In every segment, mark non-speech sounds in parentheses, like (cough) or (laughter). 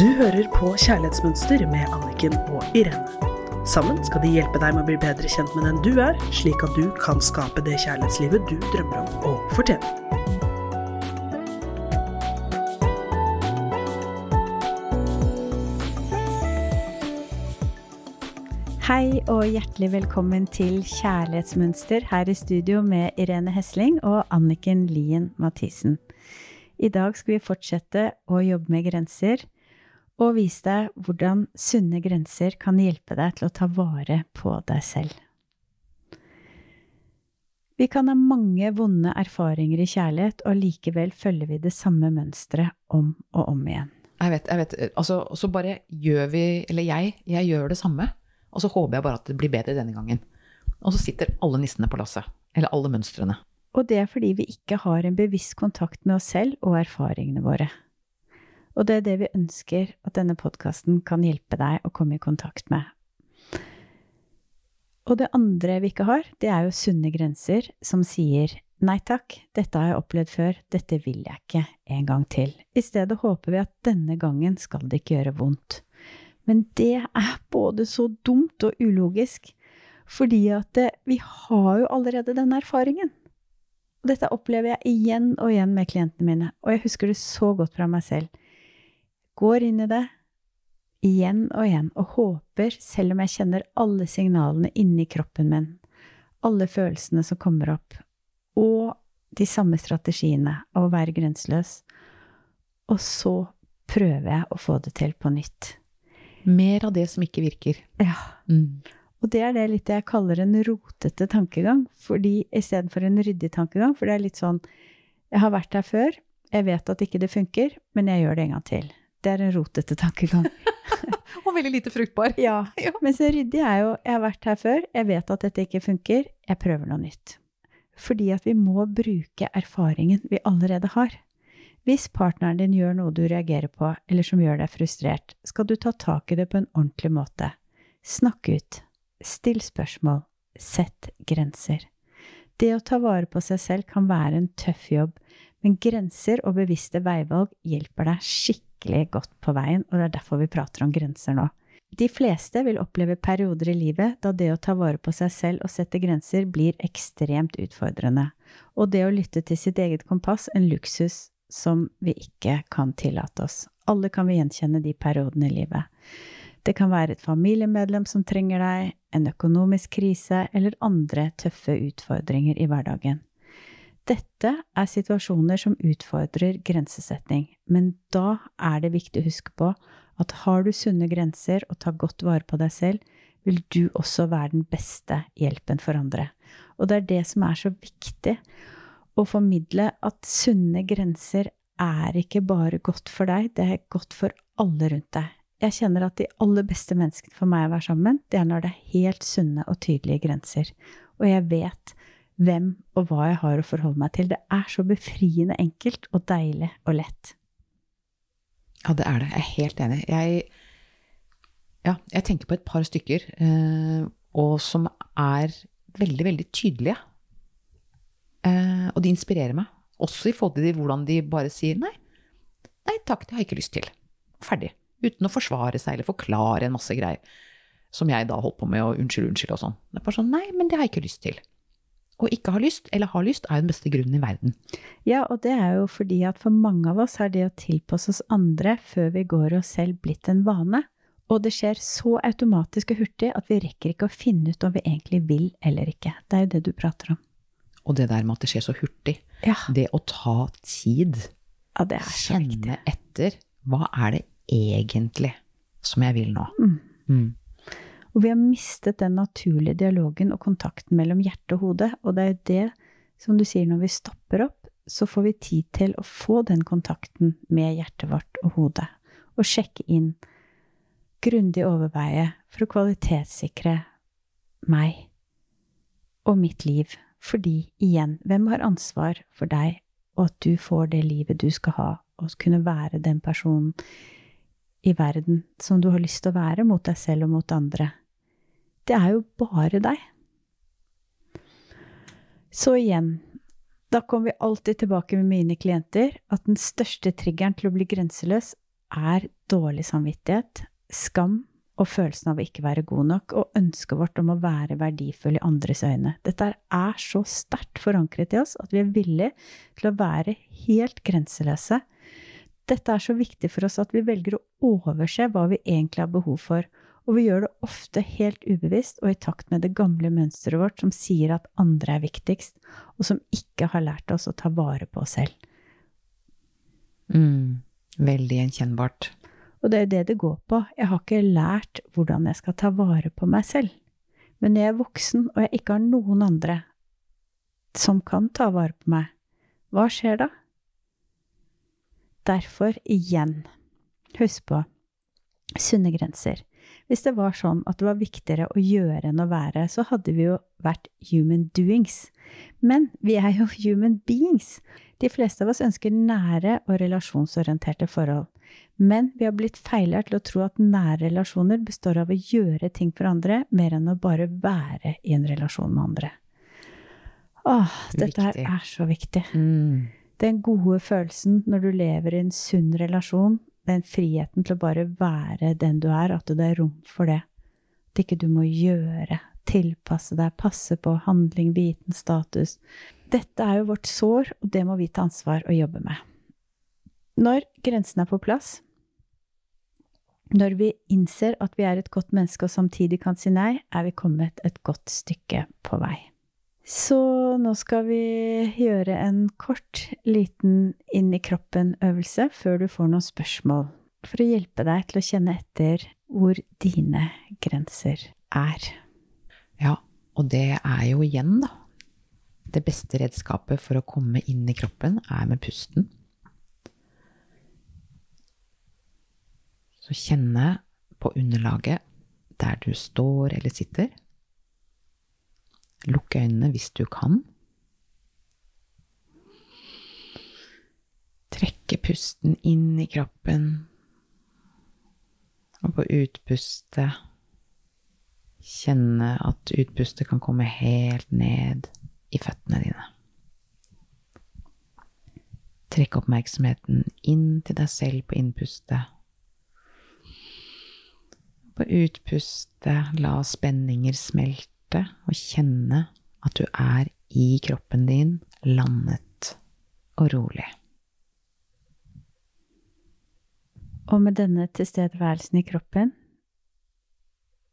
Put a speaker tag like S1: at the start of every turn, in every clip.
S1: Du hører på Kjærlighetsmønster med Anniken og Irene. Sammen skal de hjelpe deg med å bli bedre kjent med den du er, slik at du kan skape det kjærlighetslivet du drømmer om å fortjene.
S2: Hei og hjertelig velkommen til Kjærlighetsmønster her i studio med Irene Hesling og Anniken Lien Mathisen. I dag skal vi fortsette å jobbe med grenser og vise deg hvordan sunne grenser kan hjelpe deg til å ta vare på deg selv. Vi kan ha mange vonde erfaringer i kjærlighet, og likevel følger vi det samme mønsteret om og om igjen.
S3: Jeg vet, jeg vet. Altså, så bare gjør vi, eller jeg, jeg gjør det samme. Og så håper jeg bare at det blir bedre denne gangen. Og så sitter alle nissene på lasset. Eller alle mønstrene.
S2: Og det er fordi vi ikke har en bevisst kontakt med oss selv og erfaringene våre. Og det er det vi ønsker at denne podkasten kan hjelpe deg å komme i kontakt med. Og det andre vi ikke har, det er jo sunne grenser som sier nei takk, dette har jeg opplevd før, dette vil jeg ikke en gang til. I stedet håper vi at denne gangen skal det ikke gjøre vondt. Men det er både så dumt og ulogisk, fordi at det, vi har jo allerede den erfaringen. Og dette opplever jeg igjen og igjen med klientene mine, og jeg husker det så godt fra meg selv. Går inn i det igjen og igjen og håper, selv om jeg kjenner alle signalene inni kroppen min, alle følelsene som kommer opp, og de samme strategiene av å være grenseløs, og så prøver jeg å få det til på nytt.
S3: Mer av det som ikke virker.
S2: Ja.
S3: Mm.
S2: Og det er det litt jeg kaller en rotete tankegang, fordi istedenfor en ryddig tankegang, for det er litt sånn Jeg har vært her før, jeg vet at ikke det funker, men jeg gjør det en gang til. Det er en rotete tankegang. (laughs)
S3: Og veldig lite fruktbar.
S2: Ja. (laughs) ja. Men så ryddig er jo Jeg har vært her før, jeg vet at dette ikke funker, jeg prøver noe nytt. Fordi at vi må bruke erfaringen vi allerede har. Hvis partneren din gjør noe du reagerer på, eller som gjør deg frustrert, skal du ta tak i det på en ordentlig måte. Snakk ut. Still spørsmål. Sett grenser. Det å ta vare på seg selv kan være en tøff jobb, men grenser og bevisste veivalg hjelper deg skikkelig godt på veien, og det er derfor vi prater om grenser nå. De fleste vil oppleve perioder i livet da det å ta vare på seg selv og sette grenser blir ekstremt utfordrende, og det å lytte til sitt eget kompass en luksus som vi ikke kan tillate oss. Alle kan vi gjenkjenne de periodene i livet. Det kan være et familiemedlem som trenger deg, en økonomisk krise eller andre tøffe utfordringer i hverdagen. Dette er situasjoner som utfordrer grensesetting, men da er det viktig å huske på at har du sunne grenser og tar godt vare på deg selv, vil du også være den beste hjelpen for andre. Og det er det som er så viktig, å formidle at sunne grenser er ikke bare godt for deg, det er godt for alle rundt deg. Jeg kjenner at de aller beste menneskene for meg å være sammen, det er når det er helt sunne og tydelige grenser. Og jeg vet hvem og hva jeg har å forholde meg til. Det er så befriende enkelt og deilig og lett.
S3: Ja, det er det. Jeg er helt enig. Jeg, ja, jeg tenker på et par stykker, eh, og som er veldig, veldig tydelige. Eh, og de inspirerer meg. Også i forhold til hvordan de bare sier nei. Nei takk, det har jeg ikke lyst til. Ferdig. Uten å forsvare seg eller forklare en masse greier. Som jeg da holdt på med, og unnskyld, unnskyld og sånn. Det er bare sånn, nei, men det har jeg ikke lyst til. Å ikke ha lyst, eller ha lyst, er jo den beste grunnen i verden.
S2: Ja, og det er jo fordi at for mange av oss har det å tilpasse oss andre før vi går oss selv blitt en vane. Og det skjer så automatisk og hurtig at vi rekker ikke å finne ut om vi egentlig vil eller ikke. Det er jo det du prater om.
S3: Og det der med at det skjer så hurtig.
S2: Ja.
S3: Det å ta tid.
S2: Ja, det er så
S3: Kjenne
S2: viktig.
S3: etter. Hva er det egentlig som jeg vil nå?
S2: Mm.
S3: Mm.
S2: Og vi har mistet den naturlige dialogen og kontakten mellom hjerte og hode. Og det er jo det, som du sier, når vi stopper opp, så får vi tid til å få den kontakten med hjertet vårt og hodet. Og sjekke inn, grundig overveie for å kvalitetssikre meg og mitt liv. Fordi, igjen, hvem har ansvar for deg, og at du får det livet du skal ha, og kunne være den personen i verden som du har lyst til å være mot deg selv og mot andre? Det er jo bare deg. Så igjen, da kommer vi alltid tilbake med mine klienter, at den største triggeren til å bli grenseløs er dårlig samvittighet, skam og følelsen av å ikke være god nok, og ønsket vårt om å være verdifull i andres øyne. Dette er så sterkt forankret i oss at vi er villige til å være helt grenseløse. Dette er så viktig for oss at vi velger å overse hva vi egentlig har behov for, og vi gjør det ofte helt ubevisst og i takt med det gamle mønsteret vårt som sier at andre er viktigst, og som ikke har lært oss å ta vare på oss selv.
S3: Mm, veldig gjenkjennbart.
S2: Og det er jo det det går på. Jeg har ikke lært hvordan jeg skal ta vare på meg selv. Men når jeg er voksen og jeg ikke har noen andre som kan ta vare på meg, hva skjer da? Derfor igjen, husk på sunne grenser. Hvis det var sånn at det var viktigere å gjøre enn å være, så hadde vi jo vært human doings. Men vi er jo (laughs) human beings. De fleste av oss ønsker nære og relasjonsorienterte forhold. Men vi har blitt feillært til å tro at nære relasjoner består av å gjøre ting for andre, mer enn å bare være i en relasjon med andre. Åh, dette her er så viktig.
S3: Mm.
S2: Den gode følelsen når du lever i en sunn relasjon, den friheten til å bare være den du er, at det er rom for det. At ikke du må gjøre, tilpasse deg, passe på handling, viten, status. Dette er jo vårt sår, og det må vi ta ansvar og jobbe med. Når grensen er på plass, når vi innser at vi er et godt menneske og samtidig kan si nei, er vi kommet et godt stykke på vei. Så nå skal vi gjøre en kort, liten inn i kroppen-øvelse før du får noen spørsmål, for å hjelpe deg til å kjenne etter hvor dine grenser er.
S3: Ja, og det er jo igjen, da. Det beste redskapet for å komme inn i kroppen er med pusten. Så kjenne på underlaget der du står eller sitter. Lukk øynene hvis du kan. Trekke pusten inn i kroppen. Og på utpustet kjenne at utpustet kan komme helt ned i føttene dine. Trekk oppmerksomheten inn til deg selv på innpustet. På utpustet la spenninger smelte, og kjenne at du er i kroppen din, landet og rolig.
S2: Og med denne tilstedeværelsen i kroppen,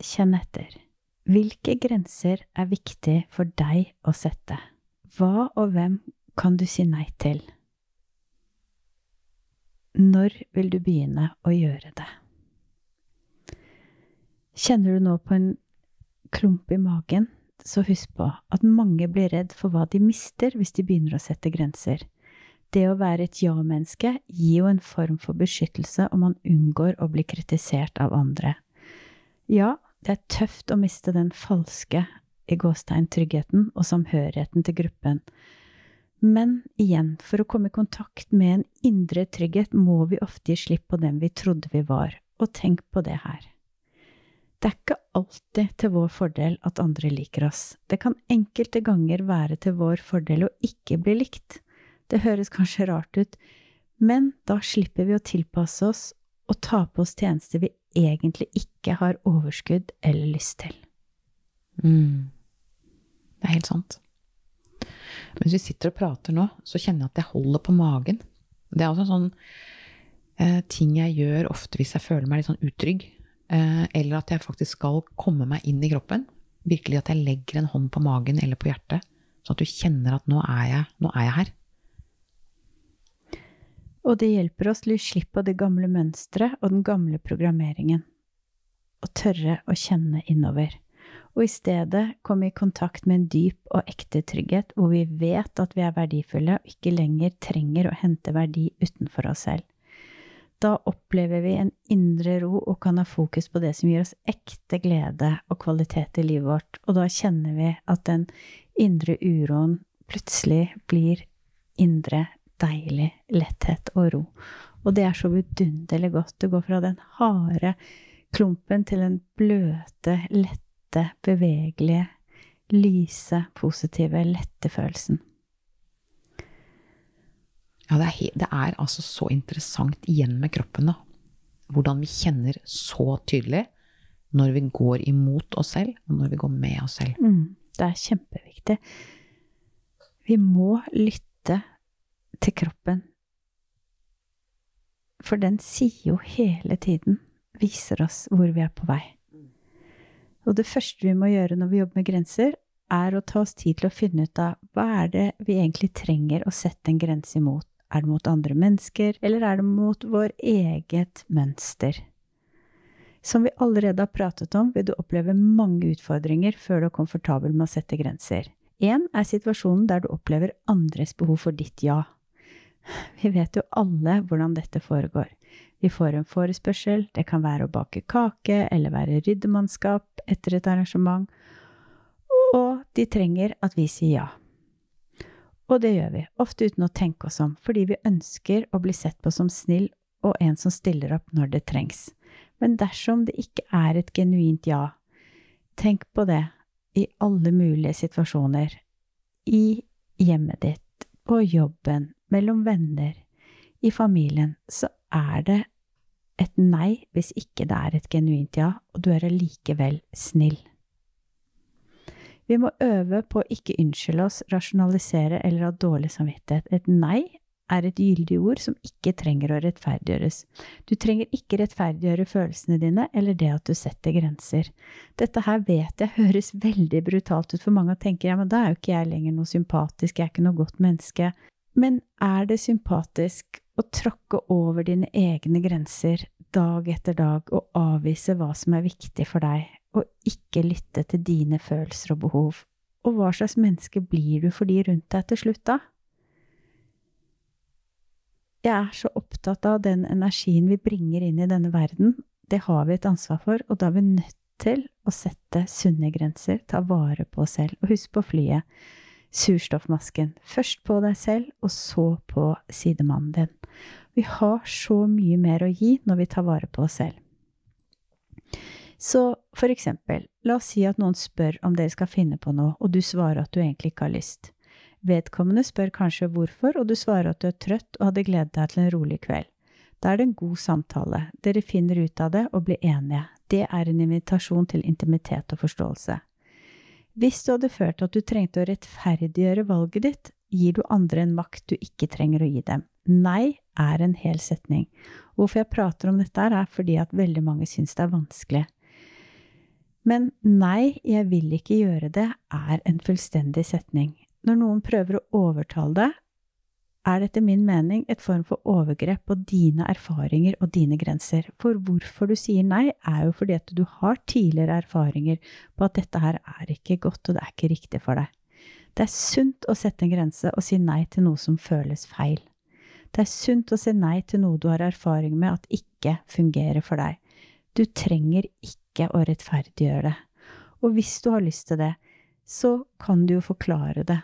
S2: kjenn etter. Hvilke grenser er viktig for deg å sette? Hva og hvem kan du si nei til? Når vil du begynne å gjøre det? Kjenner du nå på en klump i magen, så husk på at mange blir redd for hva de mister hvis de begynner å sette grenser. Det å være et ja-menneske gir jo en form for beskyttelse om man unngår å bli kritisert av andre. Ja, det er tøft å miste den falske i gåstegn tryggheten og samhørigheten til gruppen. Men igjen, for å komme i kontakt med en indre trygghet må vi ofte gi slipp på den vi trodde vi var, og tenk på det her. Det er ikke alltid til vår fordel at andre liker oss. Det kan enkelte ganger være til vår fordel å ikke bli likt. Det høres kanskje rart ut, men da slipper vi å tilpasse oss og ta på oss tjenester vi egentlig ikke har overskudd eller lyst til.
S3: Mm. Det er helt sant. Mens vi sitter og prater nå, så kjenner jeg at jeg holder på magen. Det er også en sånn eh, ting jeg gjør ofte hvis jeg føler meg litt sånn utrygg. Eh, eller at jeg faktisk skal komme meg inn i kroppen. Virkelig at jeg legger en hånd på magen eller på hjertet, sånn at du kjenner at nå er jeg, nå er jeg her.
S2: Og det hjelper oss å gi slipp på det gamle mønsteret og den gamle programmeringen. Og tørre å kjenne innover. Og i stedet komme i kontakt med en dyp og ekte trygghet, hvor vi vet at vi er verdifulle og ikke lenger trenger å hente verdi utenfor oss selv. Da opplever vi en indre ro og kan ha fokus på det som gir oss ekte glede og kvalitet i livet vårt, og da kjenner vi at den indre uroen plutselig blir indre deilig letthet og ro. Og det er så vidunderlig godt. Du går fra den harde klumpen til den bløte, lette, bevegelige, lyse, positive, lette følelsen.
S3: Ja, det er, det er, altså så interessant igjen med kroppen, da. hvordan vi kjenner så tydelig når vi går imot oss selv, og når vi går med oss selv.
S2: Mm, det er kjempeviktig. Vi må lytte til kroppen. For den sier jo hele tiden, viser oss hvor vi er på vei. Og det første vi må gjøre når vi jobber med grenser, er å ta oss tid til å finne ut av hva er det vi egentlig trenger å sette en grense imot. Er det mot andre mennesker, eller er det mot vår eget mønster? Som vi allerede har pratet om, vil du oppleve mange utfordringer før du er komfortabel med å sette grenser. Én er situasjonen der du opplever andres behov for ditt ja. Vi vet jo alle hvordan dette foregår. Vi får en forespørsel, det kan være å bake kake eller være ryddemannskap etter et arrangement, og de trenger at vi sier ja. Og det gjør vi, ofte uten å tenke oss om, fordi vi ønsker å bli sett på som snill og en som stiller opp når det trengs. Men dersom det ikke er et genuint ja, tenk på det i alle mulige situasjoner. I hjemmet ditt, på jobben, mellom venner, i familien, så er det et nei hvis ikke det er et genuint ja, og du er allikevel snill. Vi må øve på å ikke unnskylde oss, rasjonalisere eller ha dårlig samvittighet. Et nei er et gyldig ord som ikke trenger å rettferdiggjøres. Du trenger ikke rettferdiggjøre følelsene dine eller det at du setter grenser. Dette her vet jeg høres veldig brutalt ut for mange og tenker ja, men da er jo ikke jeg lenger noe sympatisk, jeg er ikke noe godt menneske. Men er det sympatisk å tråkke over dine egne grenser dag etter dag og avvise hva som er viktig for deg, og ikke lytte til dine følelser og behov. Og hva slags menneske blir du for de rundt deg til slutt, da? Jeg er så opptatt av den energien vi bringer inn i denne verden. Det har vi et ansvar for, og da er vi nødt til å sette sunne grenser, ta vare på oss selv. Og husk på flyet. Surstoffmasken. Først på deg selv, og så på sidemannen din. Vi har så mye mer å gi når vi tar vare på oss selv. Så for eksempel, la oss si at noen spør om dere skal finne på noe, og du svarer at du egentlig ikke har lyst. Vedkommende spør kanskje hvorfor, og du svarer at du er trøtt og hadde gledet deg til en rolig kveld. Da er det en god samtale, dere finner ut av det og blir enige. Det er en invitasjon til intimitet og forståelse. Hvis du hadde følt at du trengte å rettferdiggjøre valget ditt, gir du andre en makt du ikke trenger å gi dem. Nei er en hel setning. Hvorfor jeg prater om dette, er fordi at veldig mange syns det er vanskelig. Men nei, jeg vil ikke gjøre det, er en fullstendig setning. Når noen prøver å overtale deg, er det etter min mening et form for overgrep på dine erfaringer og dine grenser. For hvorfor du sier nei, er jo fordi at du har tidligere erfaringer på at dette her er ikke godt, og det er ikke riktig for deg. Det er sunt å sette en grense og si nei til noe som føles feil. Det er sunt å si nei til noe du har erfaring med at ikke fungerer for deg. Du trenger ikke ikke å rettferdiggjøre det. Og hvis du har lyst til det, så kan du jo forklare det.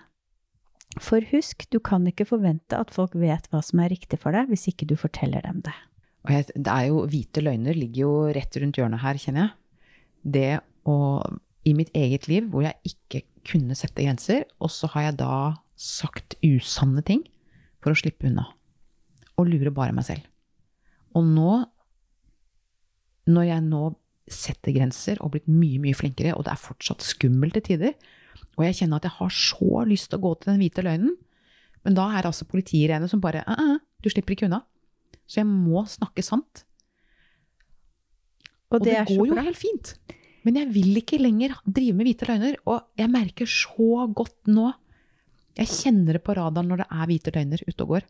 S2: For husk, du kan ikke forvente at folk vet hva som er riktig for deg, hvis ikke du forteller dem det.
S3: Jeg, det er jo Hvite løgner ligger jo rett rundt hjørnet her, kjenner jeg. Det å I mitt eget liv hvor jeg ikke kunne sette grenser, og så har jeg da sagt usanne ting for å slippe unna. Og lure bare meg selv. Og nå, når jeg nå setter grenser og blitt mye, mye flinkere, og det er fortsatt skummelt til tider. Og jeg kjenner at jeg har så lyst til å gå til den hvite løgnen. Men da er det altså politiet som bare uh, uh, Du slipper ikke unna. Så jeg må snakke sant. Og det, og det går jo helt fint. Men jeg vil ikke lenger drive med hvite løgner. Og jeg merker så godt nå Jeg kjenner det på radaren når det er hvite løgner ute og går.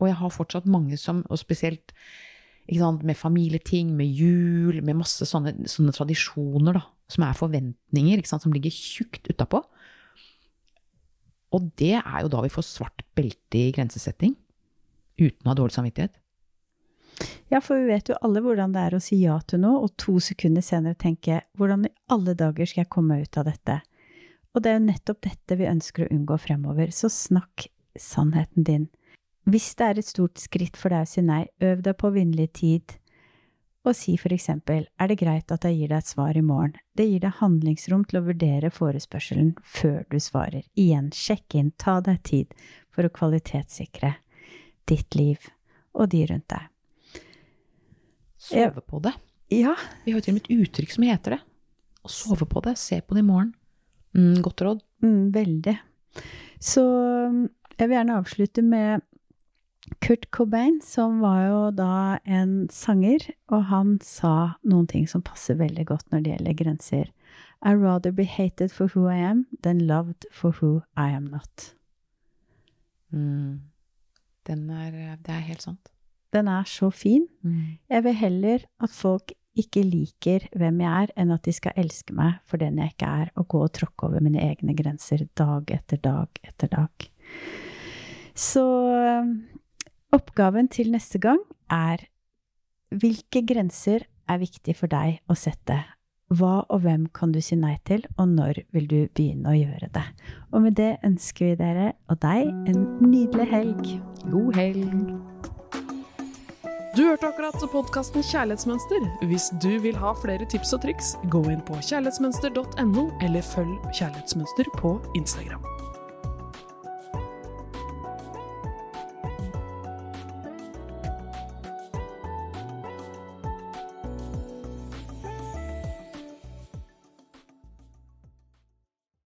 S3: Og jeg har fortsatt mange som, og spesielt med familieting, med jul, med masse sånne, sånne tradisjoner da, som er forventninger, som ligger tjukt utapå. Og det er jo da vi får svart belte i grensesetting, uten å ha dårlig samvittighet.
S2: Ja, for vi vet jo alle hvordan det er å si ja til noe, og to sekunder senere tenke hvordan i alle dager skal jeg komme ut av dette? Og det er jo nettopp dette vi ønsker å unngå fremover, så snakk sannheten din. Hvis det er et stort skritt for deg å si nei, øv deg på å vinne litt tid, og si for eksempel er det greit at jeg gir deg et svar i morgen, det gir deg handlingsrom til å vurdere forespørselen før du svarer. Igjen, sjekk inn, ta deg tid for å kvalitetssikre ditt liv og de rundt deg.
S3: Sove på det.
S2: Ja,
S3: Vi har jo til og med et uttrykk som heter det. Å sove på det. Se på det i morgen. Mm, godt råd.
S2: mm, veldig. Så mm, jeg vil gjerne avslutte med Kurt Cobain, som var jo da en sanger, og han sa noen ting som passer veldig godt når det gjelder grenser. I'd rather be hated for who I am than loved for who I am not.
S3: Mm. Den er, det er helt sant.
S2: Den er så fin.
S3: Mm.
S2: Jeg vil heller at folk ikke liker hvem jeg er, enn at de skal elske meg for den jeg ikke er, og gå og tråkke over mine egne grenser dag etter dag etter dag. Så oppgaven til neste gang er hvilke grenser er viktig for deg å sette? Hva og hvem kan du si nei til, og når vil du begynne å gjøre det? Og med det ønsker vi dere og deg en nydelig helg.
S3: God helg.
S1: Du hørte akkurat podkasten Kjærlighetsmønster. Hvis du vil ha flere tips og triks, gå inn på kjærlighetsmønster.no, eller følg Kjærlighetsmønster på Instagram.